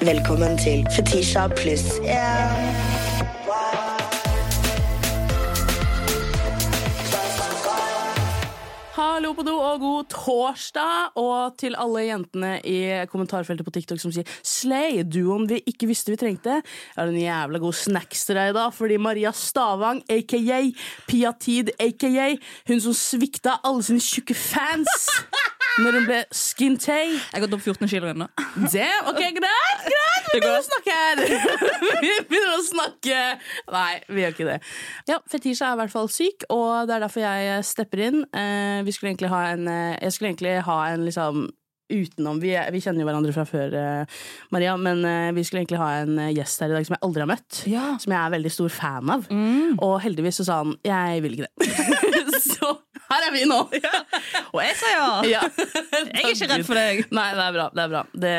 Velkommen til Fetisha pluss én. Hallo på do og god torsdag. Og til alle jentene i kommentarfeltet på TikTok som sier Slay, duoen vi ikke visste vi trengte. Jeg har en jævla god snacks til deg i dag, fordi Maria Stavang, aka Pia Tid, aka hun som svikta alle sine tjukke fans når hun ble skintay. Jeg har gått opp 14 kilo ennå. Ok, greit, greit, vi begynner å snakke her. Vi begynner å snakke Nei, vi gjør ikke det. Ja, Fetisha er i hvert fall syk, og det er derfor jeg stepper inn. Eh, vi skulle egentlig ha en eh, Jeg skulle egentlig ha en liksom utenom Vi, vi kjenner jo hverandre fra før, eh, Maria, men eh, vi skulle egentlig ha en eh, gjest her i dag som jeg aldri har møtt. Ja. Som jeg er veldig stor fan av. Og heldigvis så sa han jeg vil ikke det. så her er vi nå. Og jeg sa ja! Ja. Jeg er ikke redd for deg. Nei, det er bra. Det er bra Det,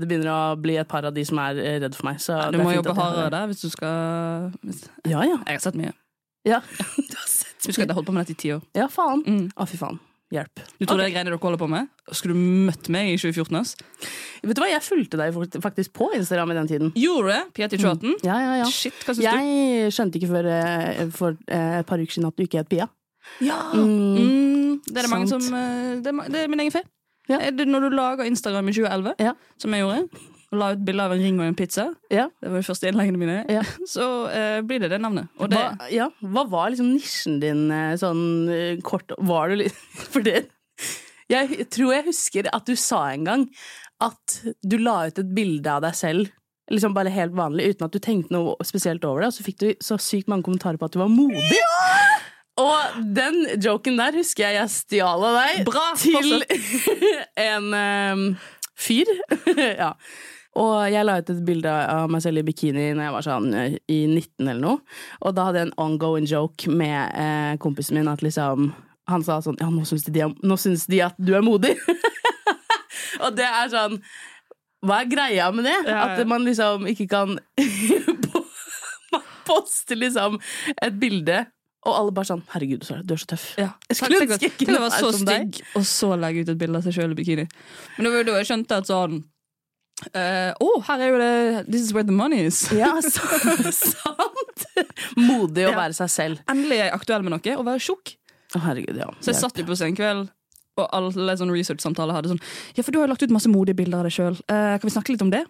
det begynner å bli et par av de som er redd for meg. Så Du må jobbe hardere der hvis du skal hvis... Ja, ja. Jeg har sett mye. ja. Du har sett Husk at jeg holdt på med dette i ti år. Ja, faen. Å, Mm. fy faen. Hjelp. Du tror det er greiene dere holder på med? Skulle du møtt meg i 2014? ass? Vet du hva, jeg fulgte deg faktisk på Instagram i den tiden. Gjorde du det? Piati Troughton? Ja, ja, ja. Shit, hva syns du? Jeg skjønte ikke før eh, for eh, et par uker siden at du ikke het Pia. Ja! Mm. Mm, det er det mange som eh, det er, det er min egen feil. Ja. Når du lager Instagram i 2011, Ja. som jeg gjorde, og la ut bilde av en ring og en pizza, Ja. det var de første innleggene mine, Ja. så eh, blir det det navnet. Og det, Hva, ja, hva var liksom nisjen din eh, sånn eh, kort Var du litt For det Jeg tror jeg husker at du sa en gang at du la ut et bilde av deg selv. Liksom bare helt vanlig, uten at du tenkte noe spesielt over det. Og så fikk du så sykt mange kommentarer på at du var modig. Og den joken der husker jeg jeg stjal av deg Bra, til en um, fyr. ja. Og jeg la ut et bilde av meg selv i bikini når jeg var sånn eh, i 19 eller noe. Og da hadde jeg en ongoing joke med eh, kompisen min at liksom Han sa sånn Ja, nå syns de, nå syns de at du er modig. og det er sånn Hva er greia med det? Ja, ja. At man liksom ikke kan Man poster liksom et bilde, og alle bare sånn Herregud, Sara, du er så tøff. Ja. Jeg skulle ønske jeg kunne være være så stygg, og så legge ut et bilde av seg sjøl i bikini. Men det var jo da jeg skjønte at sånn eh, oh, her er jo det This is where the money is. Ja, så, sant! Modig å Ja. være seg selv. Endelig er jeg aktuell med noe, og være tjukk. Oh, herregud, ja. Så jeg satt jo på senkveld, og alle sånne research-samtaler hadde sånn Ja, for du har jo lagt ut masse modige bilder av deg sjøl. kan vi snakke litt om det?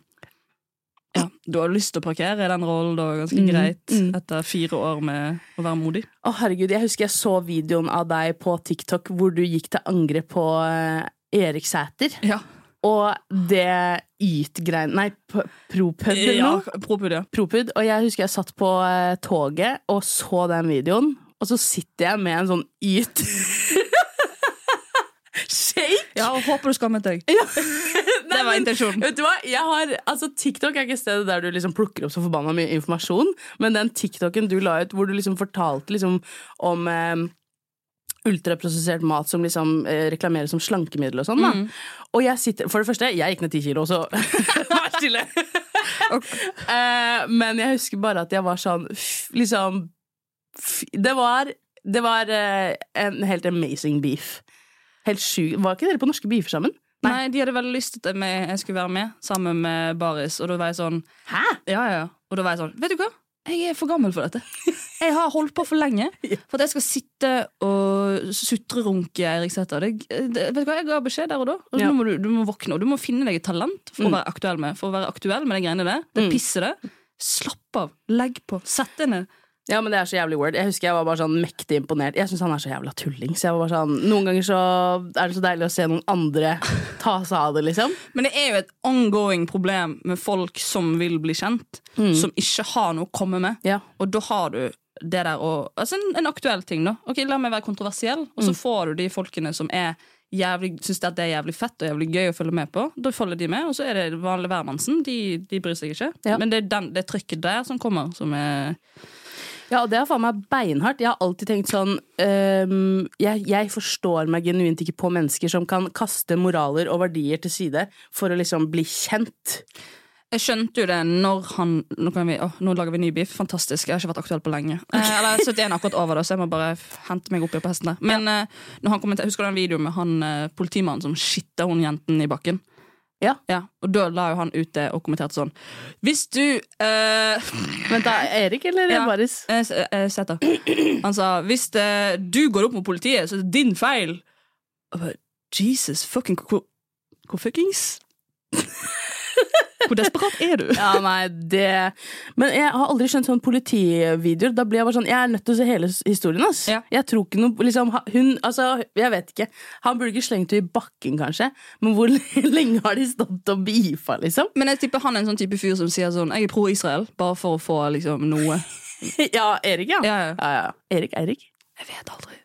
Ja, Du har lyst til å parkere i den rollen da, ganske Mm, greit, etter fire år med å være modig. Å, herregud, jeg husker jeg så videoen av deg på TikTok hvor du gikk til angrep på eh, Erik Sæter. Ja, Og det Yt-greien Nei, Propud eller ja noe? propud, ja. Propud. Og jeg husker jeg satt på eh, toget og så den videoen, og så sitter jeg med en sånn Yt Shake! Ja, og Håper du skammet deg. Nei, Det var intensjonen. Vet du hva? Har, altså TikTok er ikke stedet der du liksom plukker opp så forbanna mye informasjon, men den TikToken du la ut hvor du liksom fortalte liksom om eh, ultraprosessert mat som liksom eh, reklameres som slankemiddel og sånn. da. Mm. Og jeg sitter, for det første, jeg gikk ned ti kilo, så vær stille. Eh, men jeg husker bare at jeg var sånn liksom Det var, det var eh, en helt amazing beef. Helt sjuk. Var ikke dere på norske beefer sammen? Nei, de hadde veldig lyst til at jeg skulle være med sammen med Baris, og da var jeg sånn Hæ? Ja, ja, ja. Og da var jeg sånn Vet du hva? Jeg er for gammel for dette. Jeg har holdt på for lenge for at jeg skal sitte og sutrerunke det, vet du hva, Jeg ga beskjed der og da. Og Ja. Nå må du, du må våkne, og du må finne deg et talent for å være aktuell med For å være aktuell med de greiene der. Det pisser det. Slapp av. Legg på. Sett deg ned. Ja, men det er så jævlig word. Jeg husker jeg var bare sånn mektig imponert. Jeg syns han er så jævla tulling. Så jeg var bare sånn, Noen ganger så er det så deilig å se noen andre ta seg av det, liksom. Men det er jo et ongoing problem med folk som vil bli kjent, som ikke har noe å komme med. Ja. Og da har du det der å Altså en, en aktuell ting, da. Ok, La meg være kontroversiell, og så får du de folkene som er jævlig, syns at det er jævlig fett og jævlig gøy å følge med på. Da følger de med, og så er det vanlig hvermannsen. De, de bryr seg ikke. Ja. Men det er den, det trykket der som kommer, som er Ja, og det er faen meg beinhardt. Jeg har alltid tenkt sånn um, jeg, jeg forstår meg genuint ikke på mennesker som kan kaste moraler og verdier til side for å liksom bli kjent. Jeg skjønte jo det når han Nå, kan vi, å, nå lager vi ny beef. Fantastisk. Jeg har ikke vært aktuell på lenge. Eh, eller 71 akkurat over det, så jeg må bare hente meg opp på hesten der. Men eh, når han husker du den videoen med han eh, politimannen som skitta hun jenten i bakken? Ja. Og da la jo han ut det og kommenterte sånn Hvis du eh, Vent, da, Erik eller Ja. Baris? eh, eh, Sett da. Han sa hvis eh, du går opp mot politiet, så er det din feil. Og bare, Jesus fucking hvor fuckings Hvor desperat er du? Ja, nei, det Men jeg har aldri skjønt sånn politivideoer. Da blir jeg bare sånn Jeg er nødt til å se hele historien, ass. Ja. Jeg tror ikke noe liksom, Hun Altså, jeg vet ikke. Han burde ikke slengt henne i bakken, kanskje. Men hvor lenge har de stått og beefa, liksom? Men jeg tipper han er en sånn type fyr som sier sånn Jeg er pro-Israel, bare for å få liksom noe. Ja, Erik, ja. Ja, ja. ja. Erik, Eirik. Jeg vet aldri.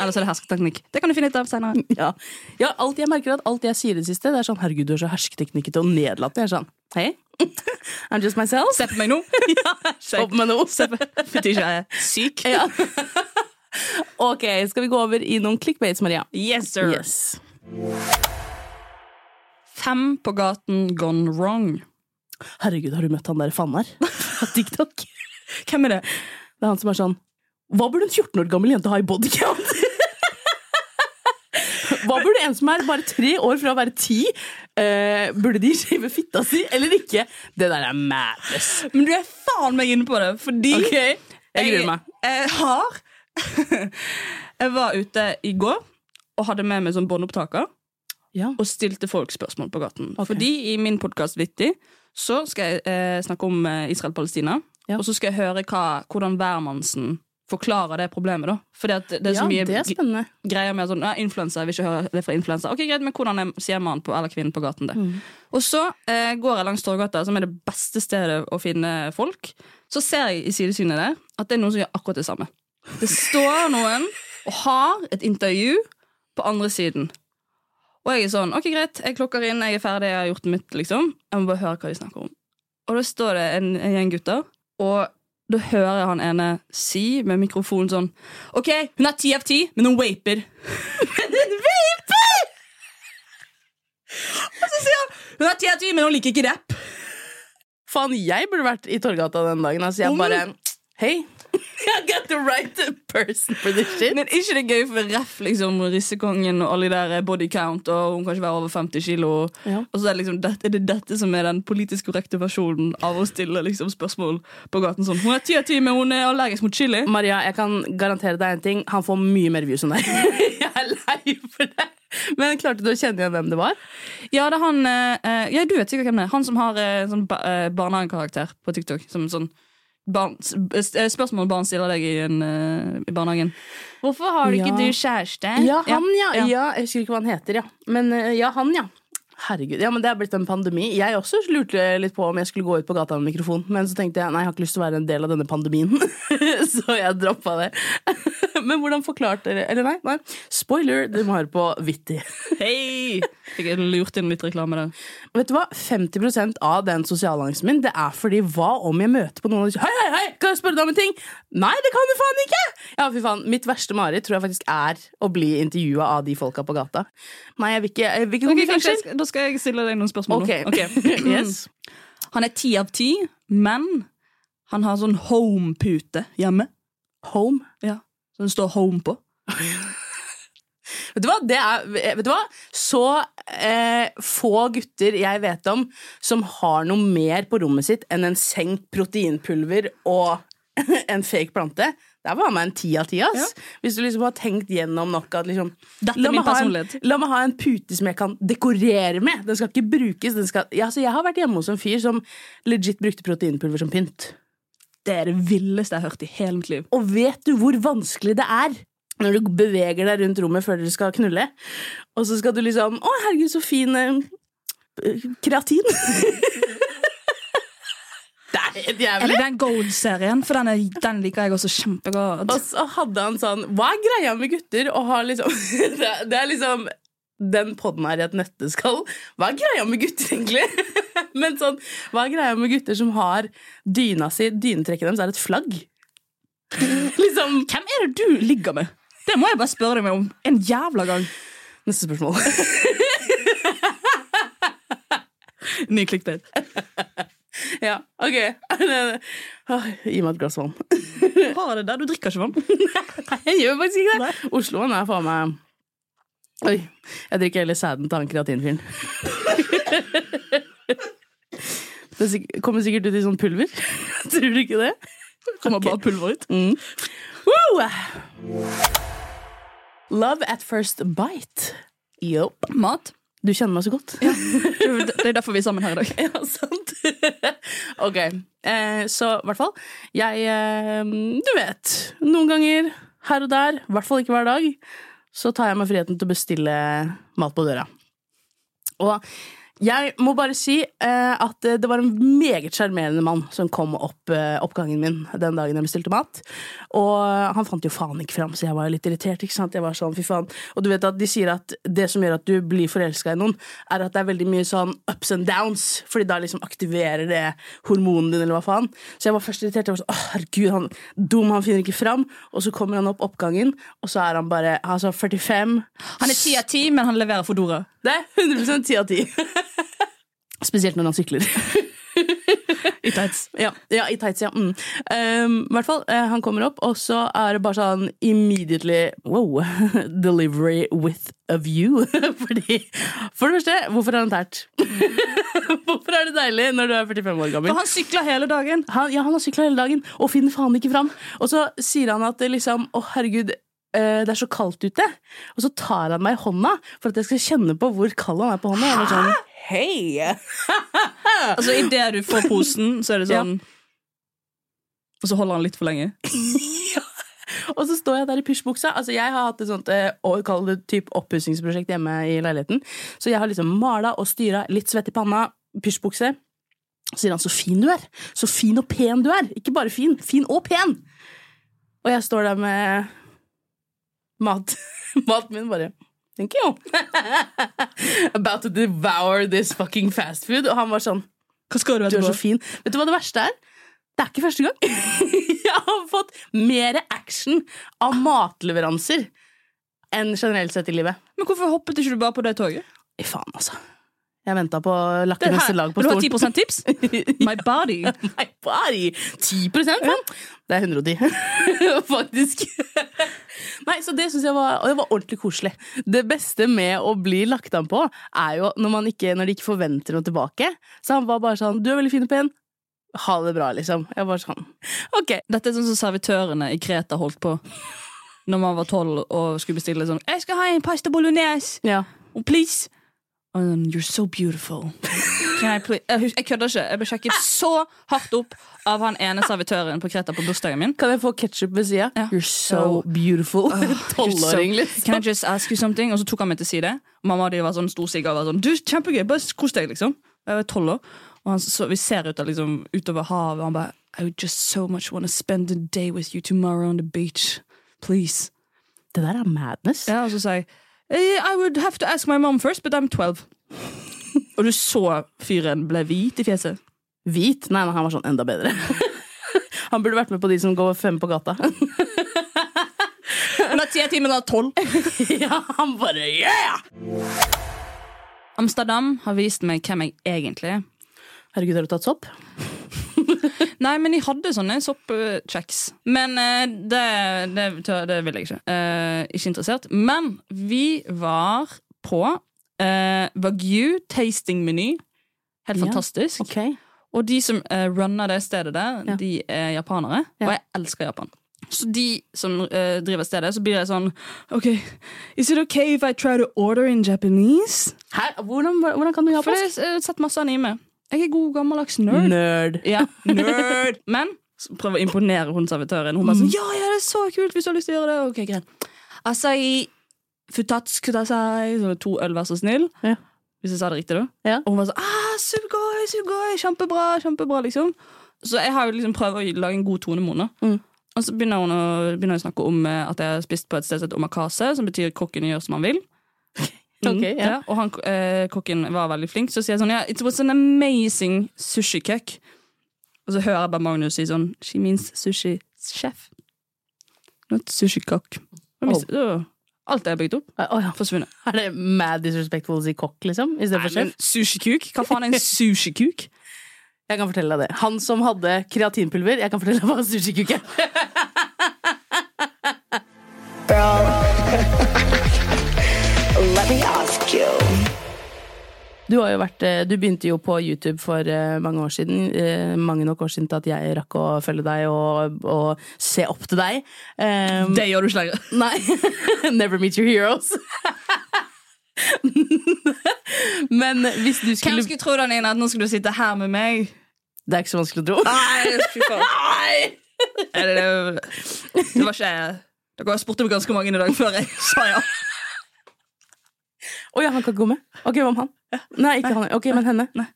Eller så er det hersketeknikk. Det kan du finne ut av senere. Ja. ja, alt jeg merker at alt jeg sier i det siste, det er sånn 'herregud, du er så hersketeknikkete og nedlatende'. Jeg er sånn hei, I'm just myself. Se på meg nå! ja, på meg nå. Se på jeg er syk. Ja. ok, skal vi gå over i noen clickbaits, Maria? Yes, sir. Yes. Fem på gaten gone wrong. Herregud, har du møtt han der Fannar fra TikTok? Hvem er det? Det er han som er sånn Hva burde en 14 år gammel jente ha i bodycount? Hva burde en som er bare tre år fra å være ti, uh, burde de shave fitta si eller ikke? Det der er madness. Men du er faen meg inne på det, fordi okay. jeg gruer meg. Jeg, har Jeg var ute i går og hadde med meg sånn båndopptaker Ja. og stilte folk spørsmål på gaten. Okay. Fordi i min podkast Vittig så skal jeg eh, snakke om eh, Israel-Palestina. Ja. Og så skal jeg høre hva, hvordan hvermannsen forklarer det problemet. da Fordi at det er så ja, mye er greier med sånn, influensa, jeg vil ikke høre det fra influensa. Ok, greit, men hvordan er, sier man på eller kvinnen på gaten det? Mm. Og så eh, går jeg langs Torgata, som er det beste stedet å finne folk. Så ser jeg i sidesynet der at det er noen som gjør akkurat det samme. Det står noen og har et intervju på andre siden. Og jeg er sånn, ok greit, jeg klokker inn, jeg er ferdig, jeg har gjort mitt, liksom. Jeg må bare høre hva de snakker om. Og da står det en, en gjeng gutter, og da hører jeg han ene si med mikrofonen sånn Ok, hun er ti av ti, men hun vaper. men hun vaper! Og så sier han hun er ti av ti, men hun liker ikke rapp. Faen, jeg burde vært i Torgata den dagen. Altså, jeg bare Hei, I got the right person for this shit. Men ikke det gøy for ref, liksom, Rissekongen og alle de der body count, og hun kan ikke være over 50 kilo. Ja. Og så er det liksom dette, er det dette som er den politisk korrekte versjonen av å stille liksom, spørsmål på gaten sånn. Hun er ti av ti, men hun er allergisk mot chili. Maria, jeg kan garantere deg en ting. Han får mye mer views enn deg. jeg er lei for det. Men klarte du å kjenne igjen hvem det var? Ja, det er han eh, Ja, du vet sikkert hvem det er. Han som har eh, sånn ba eh, barnehagekarakter på TikTok. Som sånn barn, eh, spørsmål barn stiller deg i, en, eh, i barnehagen. Hvorfor har Ja. ikke du kjæreste? Ja, han, ja. ja. ja. Jeg husker ikke hva han heter, ja. Men eh, ja, han, ja. Herregud, ja, men Det er blitt en pandemi. Jeg også lurte litt på om jeg skulle gå ut på gata med mikrofon, men så tenkte jeg nei, jeg har ikke lyst til å være en del av denne pandemien. så jeg droppa det. men hvordan forklarte dere Eller nei, nei. Spoiler, dere må høre på Vittig. Hei! Fikk jeg lurt inn litt reklame der. Vet du hva? 50% av den sosialangsten min Det er fordi hva om jeg møter på noen og sier Hei, hei, hei, kan jeg spørre deg om en ting? Nei, det kan du faen ikke! Ja, fy faen, Mitt verste mareritt tror jeg faktisk er å bli intervjua av de folka på gata. Nei, jeg vil ikke, jeg vil ikke Ok, komme i kanskje da skal jeg stille deg noen spørsmål. Nå. Okay. yes. Han er ti av ti, men han har sånn home-pute hjemme. Home. Ja. Så det står home på. Vet du hva? Det er, vet du hva? Så eh, få gutter jeg vet om som har noe mer på rommet sitt enn en seng proteinpulver og en fake plante. Det var meg en ti av ti. ass. Hvis du liksom har tenkt gjennom nok at liksom, la meg en- La meg ha en pute som jeg kan dekorere med. Den skal ikke brukes. Den skal, ja, altså, jeg har vært hjemme hos en fyr som legit brukte proteinpulver som pynt. Det er det villeste jeg har hørt i hele mitt liv. Og vet du hvor vanskelig det er når du beveger deg rundt rommet før dere skal knulle, og så skal du liksom Å, herregud, så fin eh, kreatin. det er helt Eller den Gold-serien, for den, er, den liker jeg også kjempegodt. Og så hadde han sånn Hva er greia med gutter å ha liksom det, det er liksom den podden her i et nøtteskall. Hva er greia med gutter, egentlig? Men sånn, hva er greia med gutter som har dyna si Dynetrekket deres er et flagg? liksom Hvem er det du ligger med? Det må jeg bare spørre deg om en jævla gang. Neste spørsmål. Ny clickbait. Ja, ok. Gi meg et glass vann. Har det der, Du drikker ikke vann? Jeg gjør faktisk ikke det. Osloen er faen meg Oi. Jeg drikker heller sæden til han kreatinfyren. Det kommer sikkert ut i sånn pulver. Tror du ikke det? Kommer bare pulver ut. Mm. Woo! Love at first bite. Yep. Mat. Du kjenner meg så godt. Det er derfor vi er sammen her i dag. Ja, sant. ok, eh, så i hvert fall. Jeg, eh, du vet, noen ganger her og der, i hvert fall ikke hver dag, så tar jeg meg friheten til å bestille mat på døra. Og jeg må bare si eh, at det var en meget sjarmerende mann som kom opp eh, oppgangen min den dagen jeg bestilte mat. Og han fant jo faen ikke fram, så jeg var litt irritert. ikke sant? Jeg var sånn, fy faen. Og du vet at de sier at det som gjør at du blir forelska i noen, er at det er veldig mye sånn ups and downs, fordi da liksom aktiverer det hormonen din, eller hva faen. Så jeg var først irritert. Jeg var sånn, åh, herregud, han dum, han finner ikke fram. Og så kommer han opp oppgangen, og så er han bare altså 45. Han er ti av ti, men han leverer Fodora. Det er 100 ti av ti. Spesielt når han sykler. I tights. Ja, ja i tights, ja. Mm. Um, I hvert fall, eh, han kommer opp, og så er det bare sånn immediately Wow! Delivery with a view. Fordi, for det første, hvorfor er han tært? hvorfor er det deilig når du er 45 år gammel? For han sykla hele dagen. Han, ja, han har sykla hele dagen og finner faen ikke fram. Og så sier han at det liksom Å, herregud, det er så kaldt ute. Og så tar han meg i hånda for at jeg skal kjenne på hvor kald han er på hånda. Hæ? var sånn, Hei! Altså, Idet du får posen, så er det sånn Og så holder han litt for lenge. Og så står jeg der i pysjbuksa. Altså, jeg har hatt et sånt eh, typ oppussingsprosjekt hjemme i leiligheten. Så jeg har liksom mala og styra, litt svett i panna, pysjbukse. Så sier han 'så fin du er'. Så fin og pen du er. Ikke bare fin, fin og pen. Og jeg står der med mat. Maten min bare Thank you. About to devour this fucking fast food. Og han var sånn Hva skal du du er så fin. Vet du hva det verste er? Det er ikke første gang. Jeg har fått mer action av matleveranser enn generelt sett i livet. Men hvorfor hoppet ikke du bare på det toget? I faen, altså. Jeg venta på Det lakke her- lag på Vil du ha stolen. 10% tips? My body. My body! 10 faen! Det er 110, faktisk. Nei, så det synes jeg var, det var ordentlig koselig. Det beste med å bli lagt an på, er jo når, man ikke, når de ikke forventer noe tilbake. Så han var bare sånn 'Du er veldig fin og pen'. Ha det bra, liksom. Jeg var sånn Ok. Dette er sånn som servitørene i Kreta holdt på Når man var tolv og skulle bestille sånn 'Jeg skal ha en pasta bolognese, Ja. oh, please'. Og sånn, You're so beautiful. Can I? Jeg, kødder ikke. Jeg ble sjekket så hardt opp av han ene servitøren på Kreta på bursdagen min. Kan jeg få ketsjup ved sida? Ja. You're so beautiful. Tolvåring, So- liksom. Can I just ask you something? Og så tok han meg til side. Og mamma de var sånn storsigga og var sånn Du, kjempegøy, bare kos deg, liksom. Jeg var tolv år. Og han, så, vi ser ut av, liksom, utover havet, og han bare I would just so much want to spend the day with you tomorrow on the beach. Please. Det der er madness. Ja, og så sa jeg «Eh, I would have to ask my mom first, but I'm 12. og du så fyren ble hvit i fjeset. Hvit? Nei, nei, han var sånn enda bedre. Han burde vært med på de som går fem på gata. Han er ti av ti, men er tolv. ja, han bare yeah! Amsterdam har vist meg hvem jeg egentlig er. Herregud, har du tatt sopp? Nei, men jeg hadde sånne soppchecks. Men eh, det, det, det vil jeg ikke. Eh, ikke interessert. Men vi var på uh, Wagyu tasting-meny. Helt Ja, fantastisk. Og de som uh, runner det stedet der, Ja. de er japanere. Ja. Og jeg elsker Japan. Så de som uh, driver stedet, så blir det sånn OK, is it okay if I try to order in Japanese? Hæ? Hvordan, hvordan kan du For japansk? det har sett masse anime. Jeg er god gammeldags nerd. Nerd. Ja, nerd. Men prøver å imponere hun servitøren. Hun bare sånn, ja, ja, det er så kult hvis du har lyst til å gjøre det. Ok, greit. Asai futatsu kudasai. Så to øl, vær så snill. Ja. Hvis jeg sa det riktig, da. Ja. Og hun var sånn ah, sugoi, sugoi, kjempebra, kjempebra, liksom. Så jeg har jo liksom prøvd å lage en god tone med henne. Mm. Og så begynner hun å, begynner å snakke om eh, at jeg har spist på et sted som heter omakase, som betyr kokken gjør som han vil. Ok, yeah. ja. Og han, eh, kokken var veldig flink. Så sier jeg sånn yeah, It was an amazing sushi-cook. Og så hører jeg bare Magnus si sånn She means sushi-chef. Not sushi-cook. Og mis- Oh. Alt er bygd opp, Oh, ja. forsvunnet. Er det mad disrespectful å si kokk, liksom? I stedet for chef sjef? Sushi-kuk? Hva faen er en sushi cook Jeg kan fortelle deg det. Han som hadde kreatinpulver, jeg kan fortelle deg hva sushikuk er. Du, vært, eh, du begynte jo på YouTube for eh, mange år siden. eh, Mange nok år siden til at jeg rakk å følge deg og, og se opp til deg. Um, Det gjør du ikke lenger. Nei. Never meet your heroes. Men hvis du skulle Hvem skulle tro da, Nina, at nå skulle du sitte her med meg? Det er ikke så vanskelig å tro. Nei, fy faen. Det, det, det var ikke Dere har spurt om ganske mange i dag før jeg sa ja. Å ja, han kan ikke gå med? Ok, hva om han? Nei, ikke han. Ok, men henne? Nei.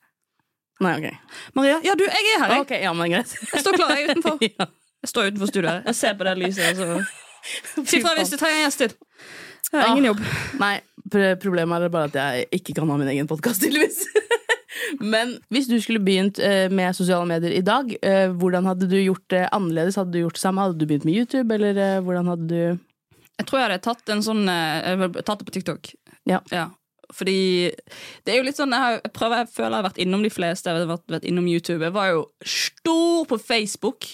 Nei, ok. Maria, ja du, jeg er her. Jeg, Ok, ja, men greit. jeg står klar jeg er utenfor. Ja. Jeg står utenfor studioet. Jeg ser på det lyset. Altså. Si fra hvis du trenger en gjest til. Jeg har Ah. ingen jobb. Nei, problemet er bare at jeg ikke kan ha min egen podkast, tydeligvis. Men hvis du skulle begynt eh, med sosiale medier i dag, eh, hvordan hadde du gjort det annerledes? Hadde du gjort det samme? Hadde du begynt med YouTube, eller eh, hvordan hadde du Jeg tror jeg hadde tatt en sånn Jeg tatt det på TikTok. Ja. Fordi det er jo litt sånn Jeg, har, jeg prøver, jeg føler jeg har vært innom de fleste. Jeg har vært, vært innom YouTube. Jeg var jo stor på Facebook.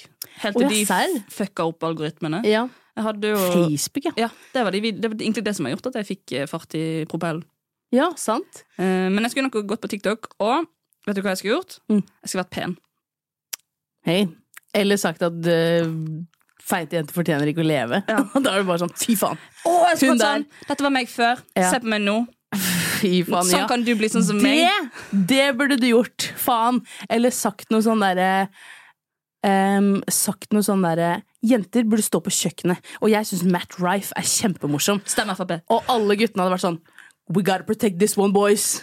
Helt til oh, ja, de fucka opp algoritmene. Ja. Jo Facebook, ja. Ja, det var, de, det var egentlig det som har gjort at jeg fikk eh, fart i propellen. Ja, sant. Eh, men jeg skulle nok gått på TikTok, og vet du hva jeg skulle gjort? Mm. Jeg skulle vært pen. Hei. Eller sagt at uh, feite jenter fortjener ikke å leve. Ja. da er det bare sånn fy faen. Oh, Hun der. sånn, Dette var meg før. Ja. Se på meg nå. Fy faen, Sånn ja. kan du bli sånn som meg. Det, det burde du gjort. Faen. Eller sagt noe sånn derre um, Sagt noe sånn derre Jenter burde stå på kjøkkenet. Og jeg syns Matt Rife er kjempemorsom. Stem. Og alle guttene hadde vært sånn We gotta protect this one, boys.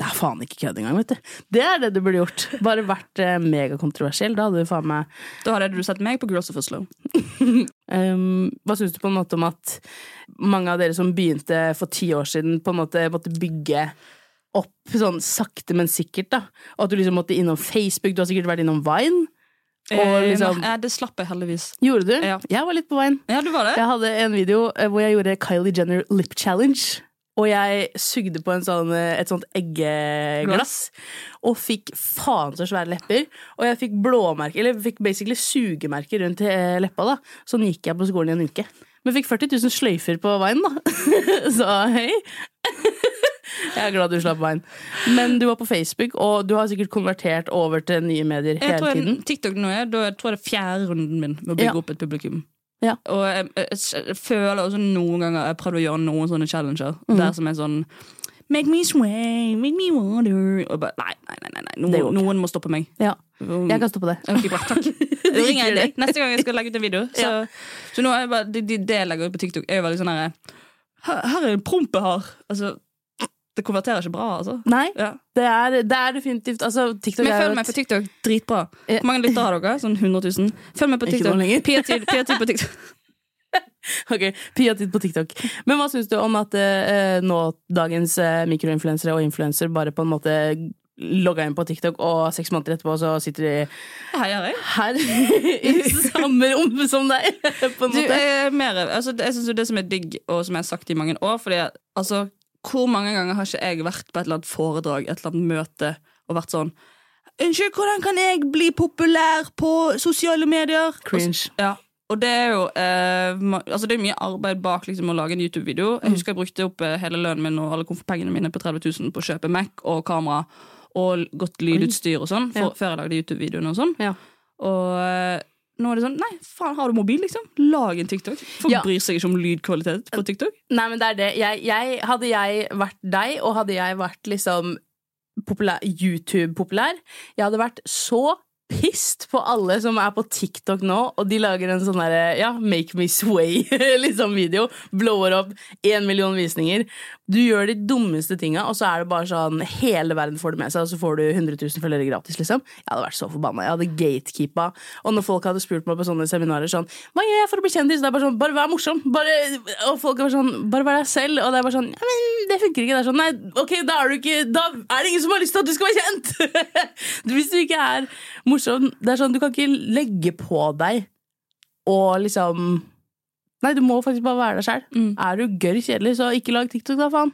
Det er faen ikke kødd engang, vet du. Det er det du burde gjort. Bare vært eh, megakontroversiell. Da hadde du faen meg Da hadde du sett meg på Girls of Oslo. um, hva syns du på en måte om at mange av dere som begynte for ti år siden, på en måte måtte bygge opp sånn sakte, men sikkert, da? Og at du liksom måtte innom Facebook, du har sikkert vært innom Vine? Eh, liksom eh, det slapp jeg heldigvis. Gjorde du? Ja. Jeg var litt på Vine. Ja, du var det? Jeg hadde en video eh, hvor jeg gjorde Kylie Jenner lip challenge. Og jeg sugde på en sånn, eh, et sånt eggeglass. Og fikk faen så svære lepper. Og jeg fikk blåmerker, eller fikk basically sugemerker rundt eh, leppa. da Sånn gikk jeg på skolen i en uke. Men fikk 40 000 sløyfer på veien, da. så hei. jeg er glad du slapp veien. Men du var på Facebook, og du har sikkert konvertert over til nye medier Jeg hele jeg, tiden. TikTok nå er, da, jeg tror det er fjerde runden min med å bygge Ja. opp et publikum. Ja. Og jeg, jeg, føler også noen ganger Jeg har prøvd å gjøre noen sånne challenger mm. der som er sånn Make me sway, make me water Og bare, Nei, nei, nei, nei, Noen, noen må stoppe meg. Ja, jeg kan stoppe det. Okay, bra, takk. Det ringer jeg deg neste gang jeg skal legge ut en video. Så, så nå er jeg bare, det, det jeg legger ut på TikTok, er jo veldig sånn her Her er en promp jeg har. Altså, det konverterer ikke bra, altså. Nei, Ja. det er, det er definitivt altså, TikTok Men følg meg på TikTok. Dritbra. Hvor mange lyttere har dere? Sånn 100 000? Følg meg på TikTok. Pia Tid Pia Tid på TikTok. Ok, Pia-tid på TikTok. Men hva syns du om at eh, nå dagens eh, mikroinfluensere og influenser bare på en måte logga inn på TikTok, og seks måneder etterpå så sitter de Hei, her er i samme rom som deg, på en Du, jeg, er mer, altså, jeg synes jo det som er digg, og som jeg har sagt i mange år Fordi altså, Hvor mange ganger har ikke jeg vært på et eller annet foredrag, et eller annet møte, og vært sånn Unnskyld, hvordan kan jeg bli populær på sosiale medier? Cringe. Ja, og det er jo eh, altså det er mye arbeid bak liksom, å lage en YouTube-video. Mm. Jeg husker jeg brukte opp eh, hele lønnen min og alle komfortpengene mine på 30 000 på å kjøpe Mac og kamera og godt lydutstyr og sånn, for, Ja. før jeg lagde YouTube-videoene og sånn. Ja. Og eh, nå er det sånn Nei, faen, har du mobil, liksom? Lag en TikTok. Folk Ja. bryr seg ikke om lydkvalitet på TikTok. Nei, men det er det. Jeg, jeg, hadde jeg vært deg, og hadde jeg vært liksom populær, YouTube-populær, jeg hadde vært så pissed på alle som er på TikTok nå, og de lager en sånn derre ja, Make me sway liksom. Blower opp én million visninger. Du gjør de dummeste tinga, og så er det bare sånn hele verden får det med seg, og så får du 100 000 følgere gratis, liksom. Jeg hadde vært så forbanna. Jeg hadde gatekeepa. Og når folk hadde spurt meg på sånne seminarer sånn Hva gjør jeg for å bli kjendis? Det er bare sånn Bare vær morsom. Bare, og folk er sånn Bare vær deg selv. Og det er bare sånn Ja, men det funker ikke. Det er sånn Nei, ok, da er du ikke Da er det ingen som har lyst til at du skal være kjent! Hvis du ikke er morsom Det er sånn Du kan ikke legge på deg og liksom Nei, du må faktisk bare være deg sjæl. Mm. Er du gørr kjedelig, så ikke lag TikTok, da, faen.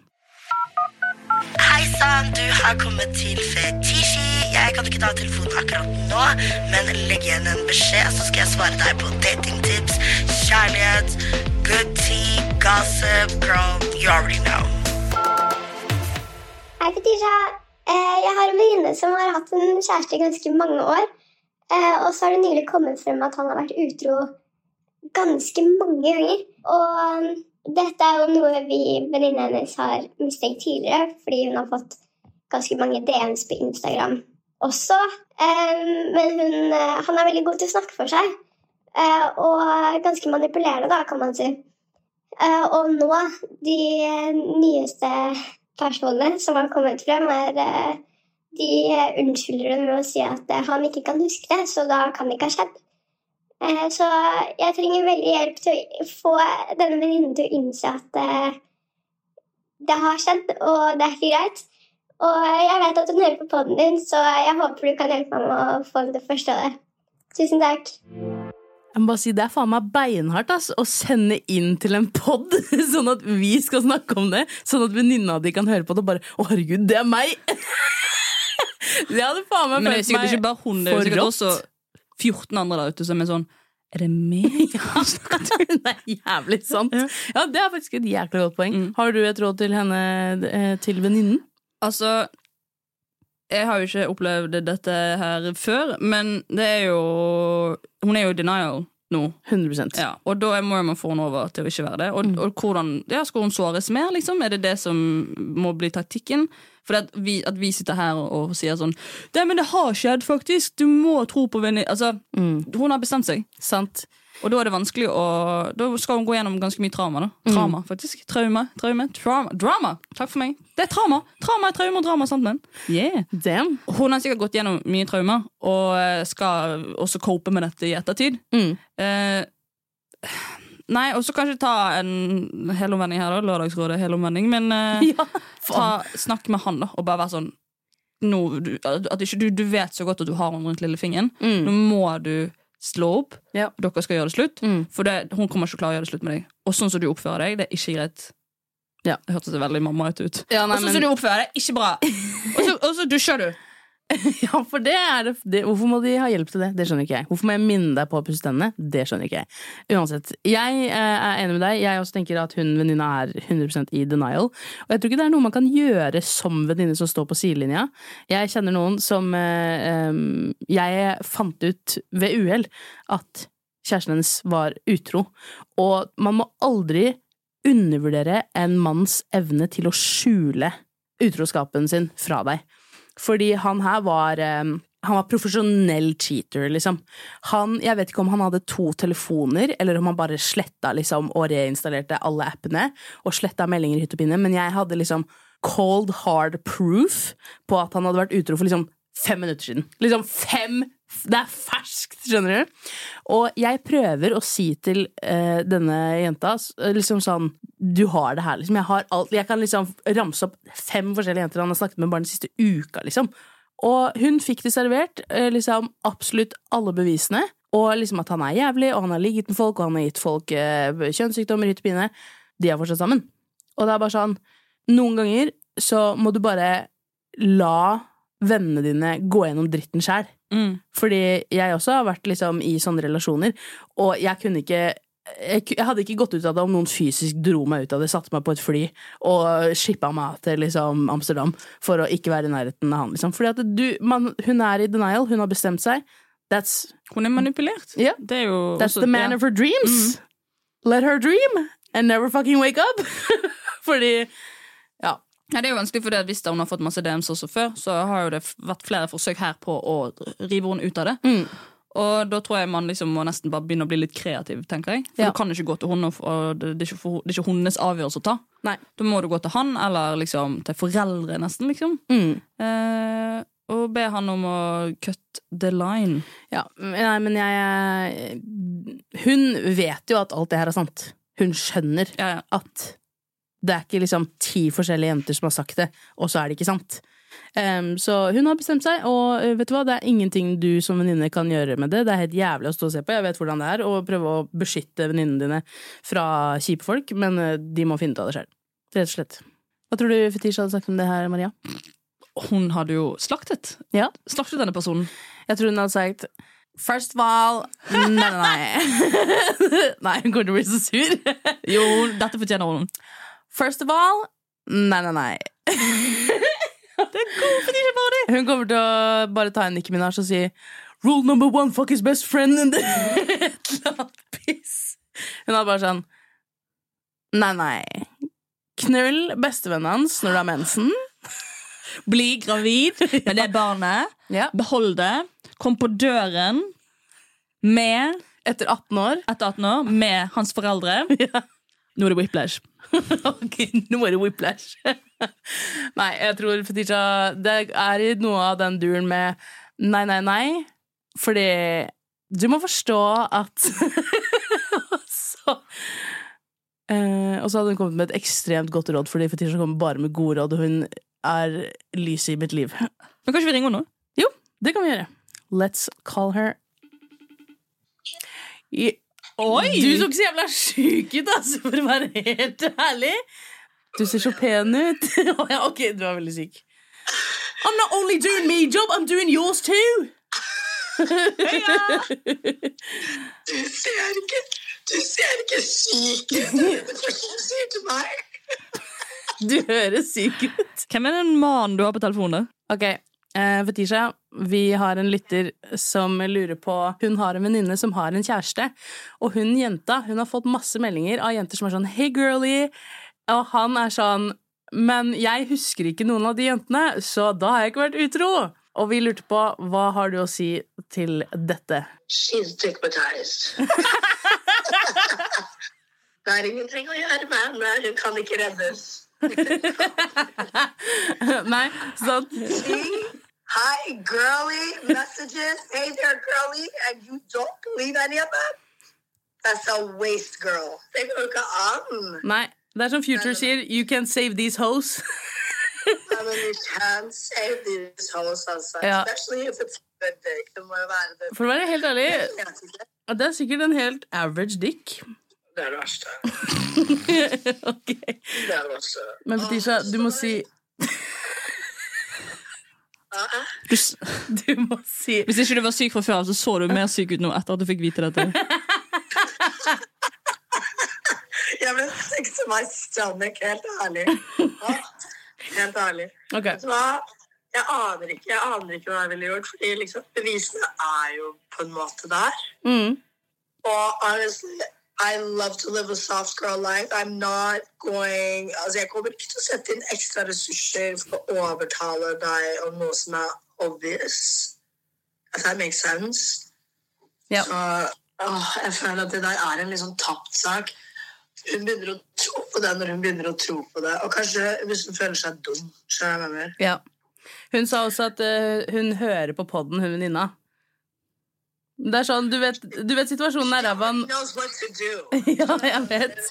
Hei sann, du har kommet til Fetisji. Jeg kan ikke ta telefonen akkurat nå, men legg igjen en beskjed, så skal jeg svare deg på datingtips, kjærlighet, good tea, gossip, girl, you already know. Hei, Fetisha. Eh, jeg har en venninne som har hatt en kjæreste i ganske mange år. Eh, og så har det nylig kommet frem at han har vært utro ganske mange ganger. Og dette er jo noe vi venninnen hennes har mistenkt tidligere, fordi hun har fått ganske mange DMs på Instagram også. Eh, men hun, han er veldig god til å snakke for seg. Og ganske manipulerende, da, kan man si. Og nå, de nyeste personene som har kommet frem, er eh, de eh, unnskylder det med å si at eh, han ikke kan huske det, så da kan det ikke ha skjedd. Så jeg trenger veldig hjelp til å få denne venninnen til å innse at det har skjedd, og det er ikke greit. Og jeg vet at hun hører på poden din, så jeg håper du kan hjelpe meg med å få henne til å forstå det. Tusen takk. Jeg må bare si, Det er faen meg beinhardt ass, å sende inn til en pod, sånn at vi skal snakke om det. Sånn at venninna di kan høre på det og bare 'Å, herregud, det er meg'! det hadde faen meg Men det er følt sikkert meg ikke bare hun, det er sikkert også 14 andre der ute som er sånn Er det meg? det er jævlig sant. Ja, Det er faktisk et jækla godt poeng. Mm. Har du et råd til henne, eh, til venninnen? Altså Jeg har jo ikke opplevd dette her før, men det er jo Hun er jo i denial nå. 100% Ja, og da må man få henne over til å ikke være det. Og, og hvordan, ja, Skal hun såres mer, liksom? Er det det som må bli taktikken? For at vi, at vi sitter her og, og sier sånn Det, men det har skjedd, faktisk! Du må tro på venninne Altså, hun har bestemt seg. Sant. Og da er det vanskelig å Da skal hun gå gjennom ganske mye trauma. da Trauma, faktisk. Traume. Traume. Trauma. Drama! Takk for meg. Det er trauma! Trauma er traume og drama sammen. Yeah. Damn. Hun har sikkert gått gjennom mye traumer og eh, skal også cope med dette i ettertid. Mm. Eh, nei, og så kanskje ta en helomvending her, da. Lørdagsrådet helomvending. Men eh, Ja, ta, snakk med han, da, og bare være sånn no, du, At ikke du, du vet så godt at du har henne rundt lillefingeren. Mm. Nå må du slå opp. Ja. Dere skal gjøre det slutt. Mm. For det, hun kommer ikke til å klare å gjøre det slutt med deg. Og sånn som du oppfører deg, det er ikke greit. Ja. Det hørtes veldig mamma ut. Ja, nei, og sånn men- som du oppfører deg, ikke bra. Og så dusjer du. Ja, for det er det, det Hvorfor må de ha hjelp til det? Det skjønner ikke jeg. Hvorfor må jeg minne deg på å pusse tennene? Det skjønner ikke jeg. Uansett. Jeg eh, er enig med deg. Jeg også tenker at hun venninna er 100% i denial. Og jeg tror ikke det er noe man kan gjøre som venninne som står på sidelinja. Jeg kjenner noen som eh, Jeg fant ut ved uhell at kjæresten hennes var utro. Og man må aldri undervurdere en manns evne til å skjule utroskapen sin fra deg. Fordi han her var eh, Han var profesjonell cheater, liksom. Han, jeg vet ikke om han hadde to telefoner, eller om han bare sletta liksom, og reinstallerte alle appene, og sletta meldinger hytt og pinne, men jeg hadde liksom cold hard proof på at han hadde vært utro for liksom fem minutter siden. Liksom fem Det er ferskt, skjønner du? Og jeg prøver å si til uh, denne jenta liksom sånn Du har det her, liksom. Jeg, alt, jeg kan liksom ramse opp fem forskjellige jenter han har snakket med bare den siste uka, liksom. Og hun fikk det servert, uh, liksom absolutt alle bevisene. Og liksom at han er jævlig, og han har ligget med folk, og han har gitt folk uh, kjønnssykdommer, hytt og pine. De er fortsatt sammen. Og det er bare sånn Noen ganger så må du bare la vennene dine gå gjennom dritten sjæl. Mm. Fordi jeg også har vært liksom i sånne relasjoner, og jeg kunne ikke jeg, jeg hadde ikke gått ut av det om noen fysisk dro meg ut av det, satte meg på et fly og shippa meg til liksom, Amsterdam for å ikke være i nærheten av han. Liksom. Fordi at du, man, hun er i denial, hun har bestemt seg. That's, Hun er manipulert. Yeah. Det er jo that's også- the man ja. of her dreams. Let her dream and never fucking wake up. Fordi Ja. Ja, det er jo vanskelig, for Hvis hun har fått masse DMs også før, så har jo det vært flere forsøk her på å rive henne ut av det. Mm. Og da tror jeg man liksom må nesten bare begynne å bli litt kreativ. tenker jeg For Ja. Du kan ikke gå til henne, og- det, det, er ikke for, det er ikke hennes avgjørelse å ta. Nei. Da må du gå til han, eller liksom til foreldre, nesten. liksom Mm. eh, Og be han om å cut the line. Ja, nei, men jeg Hun vet jo at alt det her er sant. Hun skjønner Ja, ja. at det er ikke liksom ti forskjellige jenter som har sagt det, og så er det ikke sant. Um, så hun har bestemt seg, og uh, vet du hva, det er ingenting du som venninne kan gjøre med det. Det er helt jævlig å stå og se på. Jeg vet hvordan det er å prøve å beskytte venninnene dine fra kjipe folk, men uh, de må finne ut av det sjøl. Rett og slett. Hva tror du Fetisha hadde sagt om det her, Maria? Hun hadde jo slaktet. Ja. Slaktet denne personen. Jeg tror hun hadde sagt First of all Nei, nei, nei. nei, hun kommer til å bli så sur. Jo, dette fortjener hun. First of all Nei, nei, nei. Det er god Fetisha Party! Hun kommer til å bare ta en Nikki Minaj og si Rule number one, fuck his best friend and Et eller annet piss. Hun er bare sånn Nei, nei. Knull bestevennen hans når du har mensen. Bli gravid med det barnet. Ja. Behold det. Kom på døren med Etter 18 år. etter 18 år med hans foreldre. Ja. Nå er det whiplash. ok, nå er det whiplash. nei, jeg tror Fetisha Det er i noe av den duren med nei, nei, nei. Fordi du må forstå at så eh, Og så hadde hun kommet med et ekstremt godt råd, fordi Fetisha kommer bare med gode råd, og hun er lyset i mitt liv. Men Kan ikke vi ringe henne nå? Jo, det kan vi gjøre. Let's call her. I, Oi! Du så ikke så jævla sjuk ut, altså, for å være helt ærlig. Du ser så pen ut. Ok, du er veldig syk. I'm not only doing me job, I'm doing yours too. Du ser ikke Du ser ikke syk ut! Det er sier til meg. Du høres syk ut. Hvem er den mannen du har på telefonen? Ok, Fetisha, vi har en lytter som lurer på Hun har en venninne som har en kjæreste, og hun jenta hun har fått masse meldinger av jenter som er sånn Hey, girlie! Og han er sånn Men jeg husker ikke noen av de jentene, så da har jeg ikke vært utro. Og vi lurte på hva har du å si til dette? She's stigmatized. Det er ingenting å gjøre med henne. Hun kan ikke reddes. Nei, sant? Hi, girly messages. Hey there, girly. And you don't believe any of them? That's a waste, girl. Det går ikke an. Nei. Det er som Future sier, you can save these hoes. I mean, you can save these hoes, altså. Ja. Especially if it's good dick. Det må jo være det. For å være helt ærlig, det er sikkert en helt average dick. Det er det verste. ok. Det er det verste. Men Fetisha, du må si. Du, Du må si hvis ikke du var syk fra før, så så du mer syk ut nå etter at du fikk vite dette. Jeg ble to my stomach, helt ærlig. Helt ærlig. Okay. Så, hva? Jeg aner ikke jeg aner ikke hva jeg ville gjort, fordi liksom, bevisene er jo på en måte der. Mm. Og honestly, I love to live a soft girl life. I'm not going Altså, jeg kommer ikke til å sette inn ekstra ressurser for å overtale deg om noe som er obvious. If that makes sense. Ja. Så åh, jeg føler at det der er en sånn tapt sak. Hun begynner å tro på det når hun begynner å tro på det. Og kanskje hvis hun føler seg dum. Skjønner jeg hva jeg mener? Ja. Hun sa også at uh, hun hører på podden, hun venninna. Det er sånn, du vet, du vet situasjonen er ræva. Ja, jeg vet.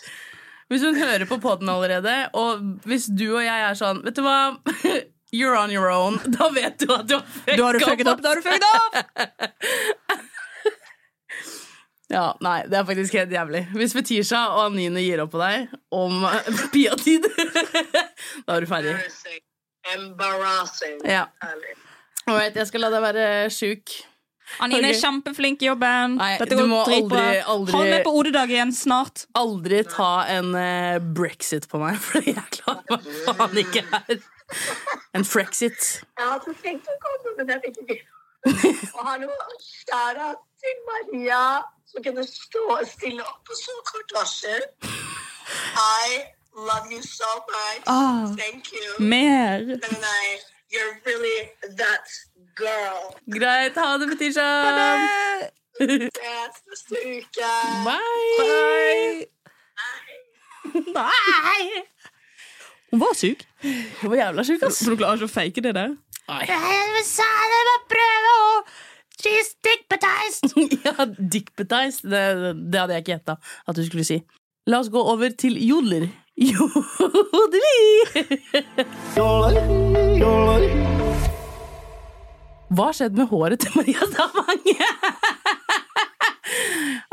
Hvis hun hører på poden allerede, og hvis du og jeg er sånn Vet du hva? You're on your own. Da vet du at du har fucka Da har du fucket opp! Da har du fucket opp! Ja, nei, det er faktisk helt jævlig. Hvis Fetisha og Anine gir opp på deg om piatid, da er du ferdig. Embarrassing. Ja. Alright, jeg skal la deg være sjuk. Anine er kjempeflink i jobben. Nei, Dette du går må dritbra. aldri- aldri- Hold med på OD-dag igjen snart. Aldri ta en uh, brexit på meg, for jeg klarer meg faen ikke her. En frexit. Jeg hadde tenkt å komme, men jeg fikk ikke. Og hallo, kjære til Maria, som kunne stå stille opp på så kort varsel. I love you so much. Oh, Thank you. Mer. Men nei, you're really that girl. Greit, ha det, Fetisha. Ses neste uke. Bye. Nei! Hun var syk. Hun var jævla sjuk, ass. For du klarer ikke å fake det der. She's dickpetized! ja, dickpetized. Det, det hadde jeg ikke gjetta at du skulle si. La oss gå over til jodler. Jodeli! Hva har skjedd med håret til Maria Stavang?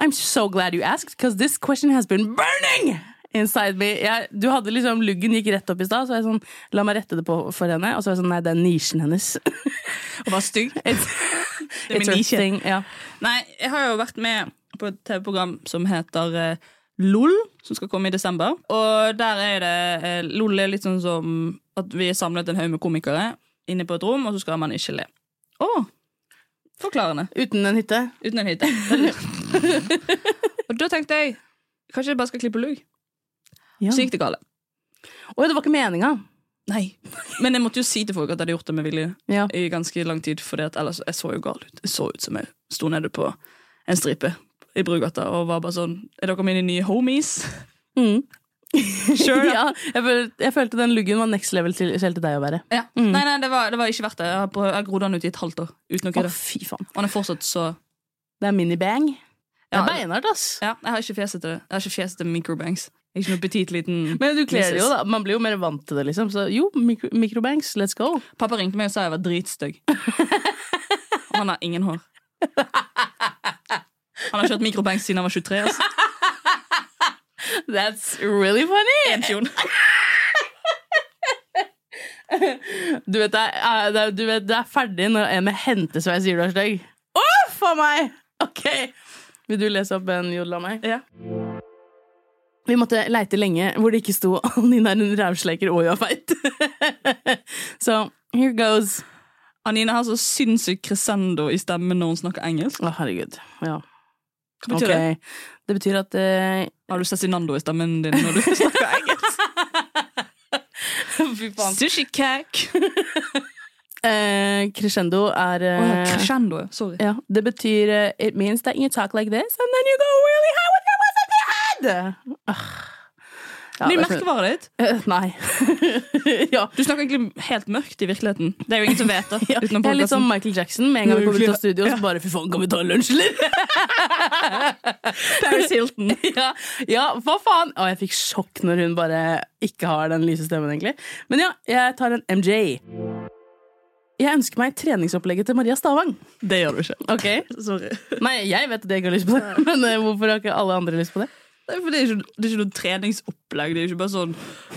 I'm so glad you asked, because this question has been burning inside me. Jeg, du hadde liksom, Luggen gikk rett opp i stad, så jeg sånn, la meg rette det på for henne. Og så var jeg sånn, nei, det er nisjen hennes. Og var stygg. It's, Det er min nisje. thing, ja. Nei, jeg har jo vært med på et TV-program som heter uh, LOL, som skal komme i desember. Og der er det eh, LOL er litt sånn som at vi er samlet en haug med komikere. inne på et rom, og så skal man ikke le. Å! Forklarende. Uten en hytte. Uten en hytte. og da tenkte jeg kanskje jeg bare skal klippe lugg. Ja. Så gikk det galt. Oi, det var ikke meninga. Nei. Men jeg måtte jo si til folk at jeg hadde gjort det med vilje Ja. i ganske lang tid, for ellers jeg så jo gal ut. Jeg så ut som jeg sto nede på en stripe i Brugata og var bare sånn Er dere mine nye homies? Mm. Sure, ja, jeg, følte, jeg følte den luggen var next level til, selv til deg å være. Ja. Mm. Nei, nei, det var, det var ikke verdt det. Jeg har grodd den ut i et halvt år. Uten å kødde. fy faen. Og han er fortsatt så Det er minibang. Det Ja, er beinhardt, ass. Ja, jeg har ikke fjeset til det. Jeg har ikke fjeset til microbanks. Er ikke noe petit liten Men du kler det jo, da. Man blir jo mer vant til det, liksom. Så jo, mikro, microbanks, let's go. Pappa ringte meg og sa jeg var dritstygg. Og han har ingen hår. Han har kjørt microbanks siden han var 23. Altså. That's really funny! Du vet, det er, det er, du vet, det er ferdig når en med hentesveis er stygg. Uff a meg! Ok. Vil du lese opp en jodel av meg? Ja. Vi måtte leite lenge hvor det ikke sto 'Anina er en rævsleker og hun er feit'. Så here goes. Anina har så sinnssykt crescendo i stemmen når hun snakker engelsk. Å, herregud. Ja. Hva betyr okay. det? Det betyr at eh, Har du Cezinando i stemmen din når du snakker engelsk? Fy faen. Sushi cake. Eh, crescendo er eh, crescendo. Sorry. Ja, det betyr eh, It means that you talk like this, and then you go really high with your voice at the head. Ah. Ja, Ny det er merkevaret ditt. Uh, nei. ja. Du snakker egentlig helt mørkt i virkeligheten. Det er jo ingen som vet det. Ja, jeg er litt som. Michael Jackson. Med en gang vi kommer ut av studio, så bare fy faen, kan vi ta en lunsj, eller? Paris Hilton. ja, ja, hva faen? Å, jeg fikk sjokk når hun bare ikke har den lyse stemmen, egentlig. Men ja, jeg tar en MJ. Jeg ønsker meg treningsopplegget til Maria Stavang. Det gjør du ikke. Ok? Sorry. Nei, jeg vet at jeg ikke har lyst på det, men eh, hvorfor har ikke alle andre lyst på det? Det er, for det, er ikke, det er ikke noe treningsopplegg. Det er ikke bare sånn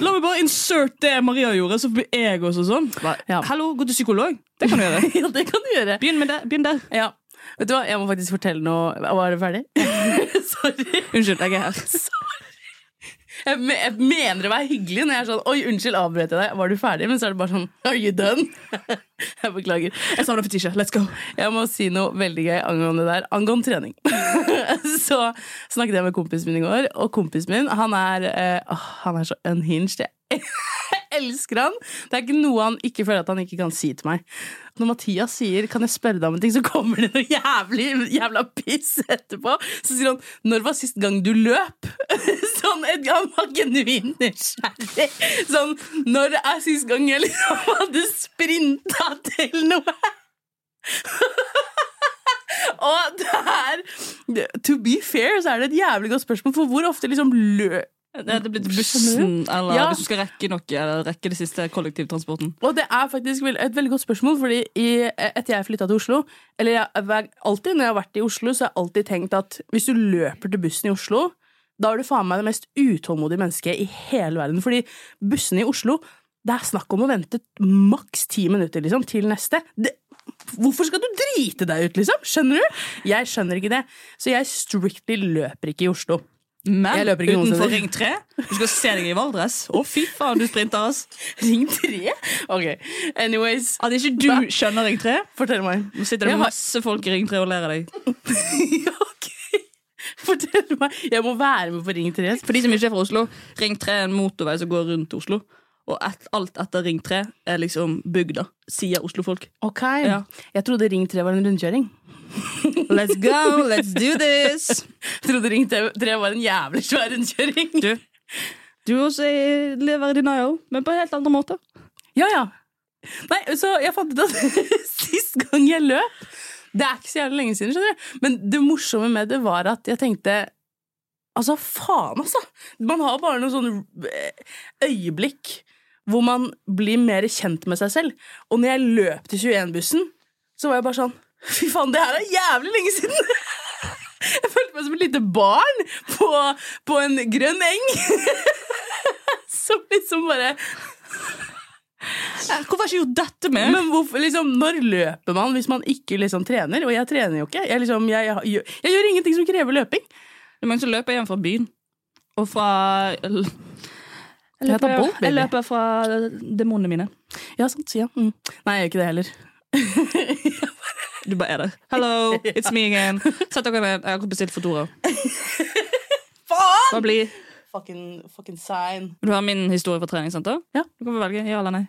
La meg bare insert det Maria gjorde, så blir jeg også sånn. Ja. Hallo, gå til psykolog. Det kan du gjøre. ja, det kan du gjøre. Begynn med det. Begynn der. Ja. Vet du hva, jeg må faktisk fortelle noe. Var det ferdig? Sorry. Unnskyld, jeg er her. Me jeg mener å være hyggelig når jeg er sånn Oi, unnskyld, avbrøt jeg deg? Var du ferdig? Men så er det bare sånn Are you done? jeg beklager. Jeg savner Fetisha. Let's go. Jeg må si noe veldig gøy angående det der. Angående trening. så snakket jeg med kompisen min i går, og kompisen min han er, øh, han er så unhinged. Jeg elsker han. Det er ikke noe han ikke føler at han ikke kan si til meg. Når Mathias sier 'kan jeg spørre deg om en ting', så kommer det noe jævlig jævla piss etterpå. Så sier han 'når var sist gang du løp'? Sånn, et- Han var genuint nysgjerrig. Sånn 'når er sist gang jeg liksom hadde sprinta til noe'? Og det er To be fair, så er det et jævlig godt spørsmål, for hvor ofte liksom lø... Det er blitt bussen, eller Ja. hvis du skal rekke noe, eller rekke det siste kollektivtransporten. Og det er faktisk et veldig godt spørsmål, fordi i, etter jeg flytta til Oslo Eller jeg, alltid når jeg har vært i Oslo, så har jeg alltid tenkt at hvis du løper til bussen i Oslo, da er du faen meg det mest utålmodige mennesket i hele verden. Fordi bussene i Oslo, det er snakk om å vente maks ti minutter liksom, til neste. Det, hvorfor skal du drite deg ut, liksom? Skjønner du? Jeg skjønner ikke det. Så jeg strictly løper ikke i Oslo. Men utenfor. Ring 3 Du skal se deg i Valdres. Å, fy faen, du sprinter, ass. Ring 3? Ok, anyways. At ikke du skjønner Ring 3 Fortell meg. Nå sitter det masse folk i Ring 3 og ler av deg. Ok. Fortell meg. Jeg må være med på Ring 3. For de som ikke er fra Oslo, Ring 3 er en motorvei som går rundt Oslo. Og et, alt etter Ring 3 er liksom bygda, sier Oslo-folk. Ok. Ja. Jeg trodde Ring 3 var en rundkjøring. Let's go, let's do this! Jeg trodde Ring 3 var en jævlig svær rundkjøring. Du, du også er- lever i denial, men på helt andre måter. Ja, ja. Nei, så jeg fant ut at sist gang jeg løp Det er ikke så jævlig lenge siden, skjønner du. Men det morsomme med det var at jeg tenkte Altså, faen, altså! Man har bare noen sånne eh, øyeblikk hvor man blir mer kjent med seg selv. Og når jeg løp til 21-bussen, så var jeg bare sånn Fy faen, det her er jævlig lenge siden! Jeg følte meg som et lite barn på, på en grønn eng. Som liksom bare Hvorfor jeg ikke gjort dette med? Men hvorfor, liksom, når løper man hvis man ikke liksom trener? Og jeg trener jo ikke. Jeg, liksom, jeg, jeg, gjør- jeg gjør ingenting som krever løping. Men så løper jeg hjem fra byen. Og fra Jeg Jeg løper, bolt, baby. jeg løper fra demonene mine. Ja, sant. Ja. Mm. Nei, jeg gjør ikke det heller. Du bare er der. Hello, it's me again. Sett dere ned. Jeg har bestilt Foodora. Faen! Hva blir Fucking, fucking sign. Vil du ha min historie fra treningssenter? Ja. Du kan velge ja eller nei.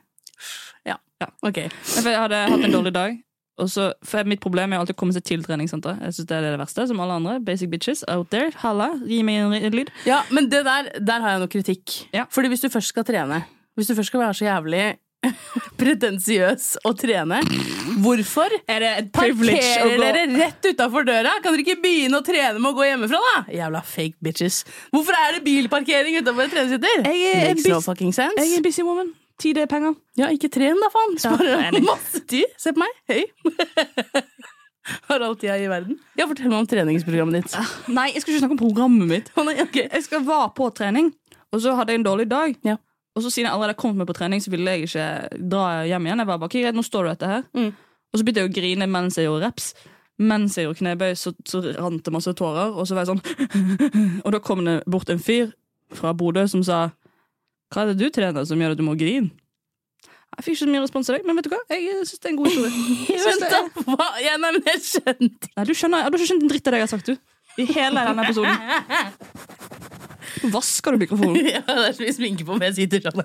Ja. ja. Ok. Jeg hadde hatt en dårlig dag. Og så, for Mitt problem er alltid å komme seg til treningssenter. Jeg synes Det er det verste, som alle andre. Basic bitches out there. Halla, gi meg en lyd. Ja, men det der, der har jeg noe kritikk. Ja. Fordi hvis du først skal trene, hvis du først skal være så jævlig pretensiøs og trene, hvorfor Er det et parkerer dere rett utafor døra? Kan dere ikke begynne å trene med å gå hjemmefra, da? Jævla fake bitches. Hvorfor er det bilparkering utafor et treningssenter? Er Makes no fucking sense. Jeg er en busy woman. Tid er penger. Ja, ikke tren da, faen. Ja, Sparer enig. masse tid. Se på meg. Hei. Har alt jeg i verden. Ja, Fortell meg om treningsprogrammet ditt. Nei, jeg skal ikke snakke om programmet mitt. Å, nei, ok. Jeg skal være på trening, og så hadde jeg en dårlig dag. Ja. Og så siden jeg allerede kom meg på trening, så ville jeg ikke dra hjem igjen. Jeg var bare, okay, nå står du dette her. Mm. Og så begynte jeg å grine mens jeg gjorde reps. Mens jeg gjorde knebøy, så, så rant det masse tårer. Og så var jeg sånn Og da kom det bort en fyr fra Bodø som sa Hva er det du trener som gjør at du må grine? Jeg fikk ikke så mye respons til deg, men vet du hva? Jeg syns det er en god historie. Jeg Vent, det da. Hva? Ja, nei, men jeg skjønte Nei, du skjønner, du har ikke skjønt en dritt av det jeg har sagt, du. I hele denne episoden. Vasker du mikrofonen? Ja, det er så mye sminke på meg, jeg sitter sånn.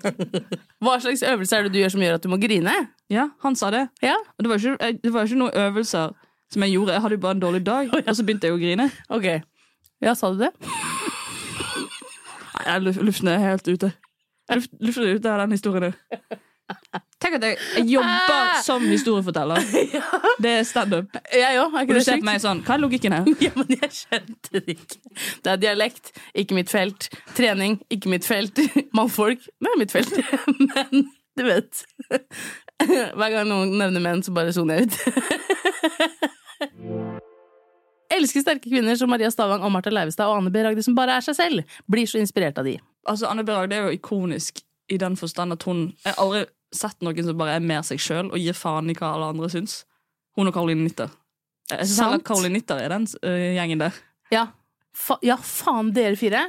Hva slags øvelse er det du gjør som gjør at du må grine? Ja, han sa det. Ja, Og det var ikke, det var ikke noen øvelser som jeg gjorde. Jeg hadde jo bare en dårlig dag, og så begynte jeg å grine. ok. Ja, sa du det? Nei, jeg luf- luften er helt ute. Luft, luften ut av den historien. Tenk at jeg, jeg jobber som historieforteller. Det er standup. Jeg òg. Ikke du det ser på meg sånn Hva er logikken her? Ja, men jeg skjønte det ikke. Det er dialekt, ikke mitt felt. Trening, ikke mitt felt. Mannfolk, det er mitt felt. Men du vet. Hver gang noen nevner menn, så bare soner jeg ut. Elsker sterke kvinner som Maria Stavang og Martha Leivestad og Anne B. Ragde som bare er seg selv. Blir så inspirert av de. Altså, Anne B. Ragde er jo ikonisk i den forstand at hun Jeg har aldri sett noen som bare er mer seg sjøl og gir faen i hva alle andre syns. Hun og Caroline Nitter. Jeg syns heller. Caroline Nitter er den uh, gjengen der. Ja, fa ja faen, dere fire.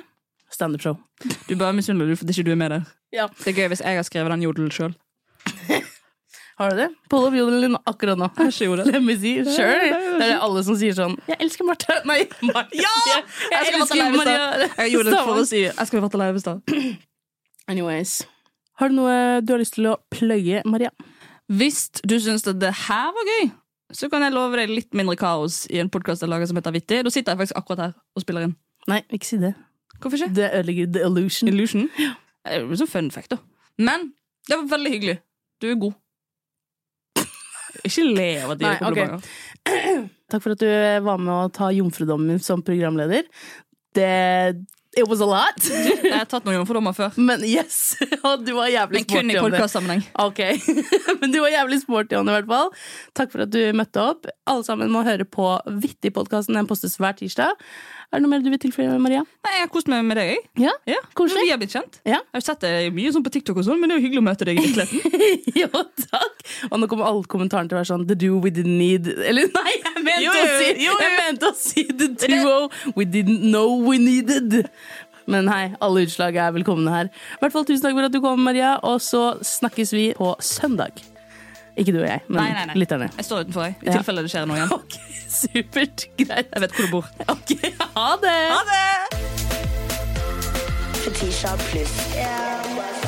Standup-show. Du bare misunner du fordi ikke du er med der. Ja. Det er gøy hvis jeg har skrevet den jodelen sjøl. Har du det? Pull opp jodelen akkurat nå. Let me see. Sure. Det er det alle som sier sånn Jeg elsker Marte. Nei, Marte. Ja! Jeg, Jeg elsker Maria. Jeg gjorde det for å si Jeg skal være til Leivestad. Anyways. Har du noe du har lyst til å pløye, Maria? Hvis du syns at det her var gøy, så kan jeg love deg litt mindre kaos i en podkast jeg lager som heter Vittig. Da sitter jeg faktisk akkurat her og spiller inn. Nei, ikke si det. Hvorfor ikke? Det ødelegger the illusion. Illusion. Ja. Det er jo sånn fun fact, da. Men det var veldig hyggelig. Du er god. Ikke le av de er komplimenter. Takk for at du var med å ta jomfrudommen som programleder. Det It was a lot. Jeg har tatt noen jomfrudommer før, Men yes! Og du var jævlig men kun i podkastsammenheng. Ok, Men du var jævlig sporty Anne, i hvert fall. Takk for at du møtte opp. Alle sammen må høre på Vittig-podkasten. Den postes hver tirsdag. Er det noe mer du vil tilføye, Maria? Nei, Jeg har kost meg med deg. jeg. Ja? Ja, Koselig. Vi har blitt kjent. Ja. Jeg har sett deg mye sånn på TikTok, og sånn, men det er jo hyggelig å møte deg i virkeligheten. jo, takk. Og nå kommer alle kommentarene til å være sånn The duo we didn't need Eller nei, jeg mente, Jo, å, jo, si, jo, jo. jeg mente å si the duo we didn't know we needed. Men hei, alle utslag er velkomne her. I hvert fall Tusen takk for at du kom, Maria. Og så snakkes vi på søndag. Ikke du og jeg, men Nei, nei, nei. lytterne. Jeg står utenfor deg, i Ja. tilfelle det skjer noe igjen. Ok, supert. Greit. Jeg vet hvor du bor. Ok, ha det! Ha det! Fetisha pluss. Ja.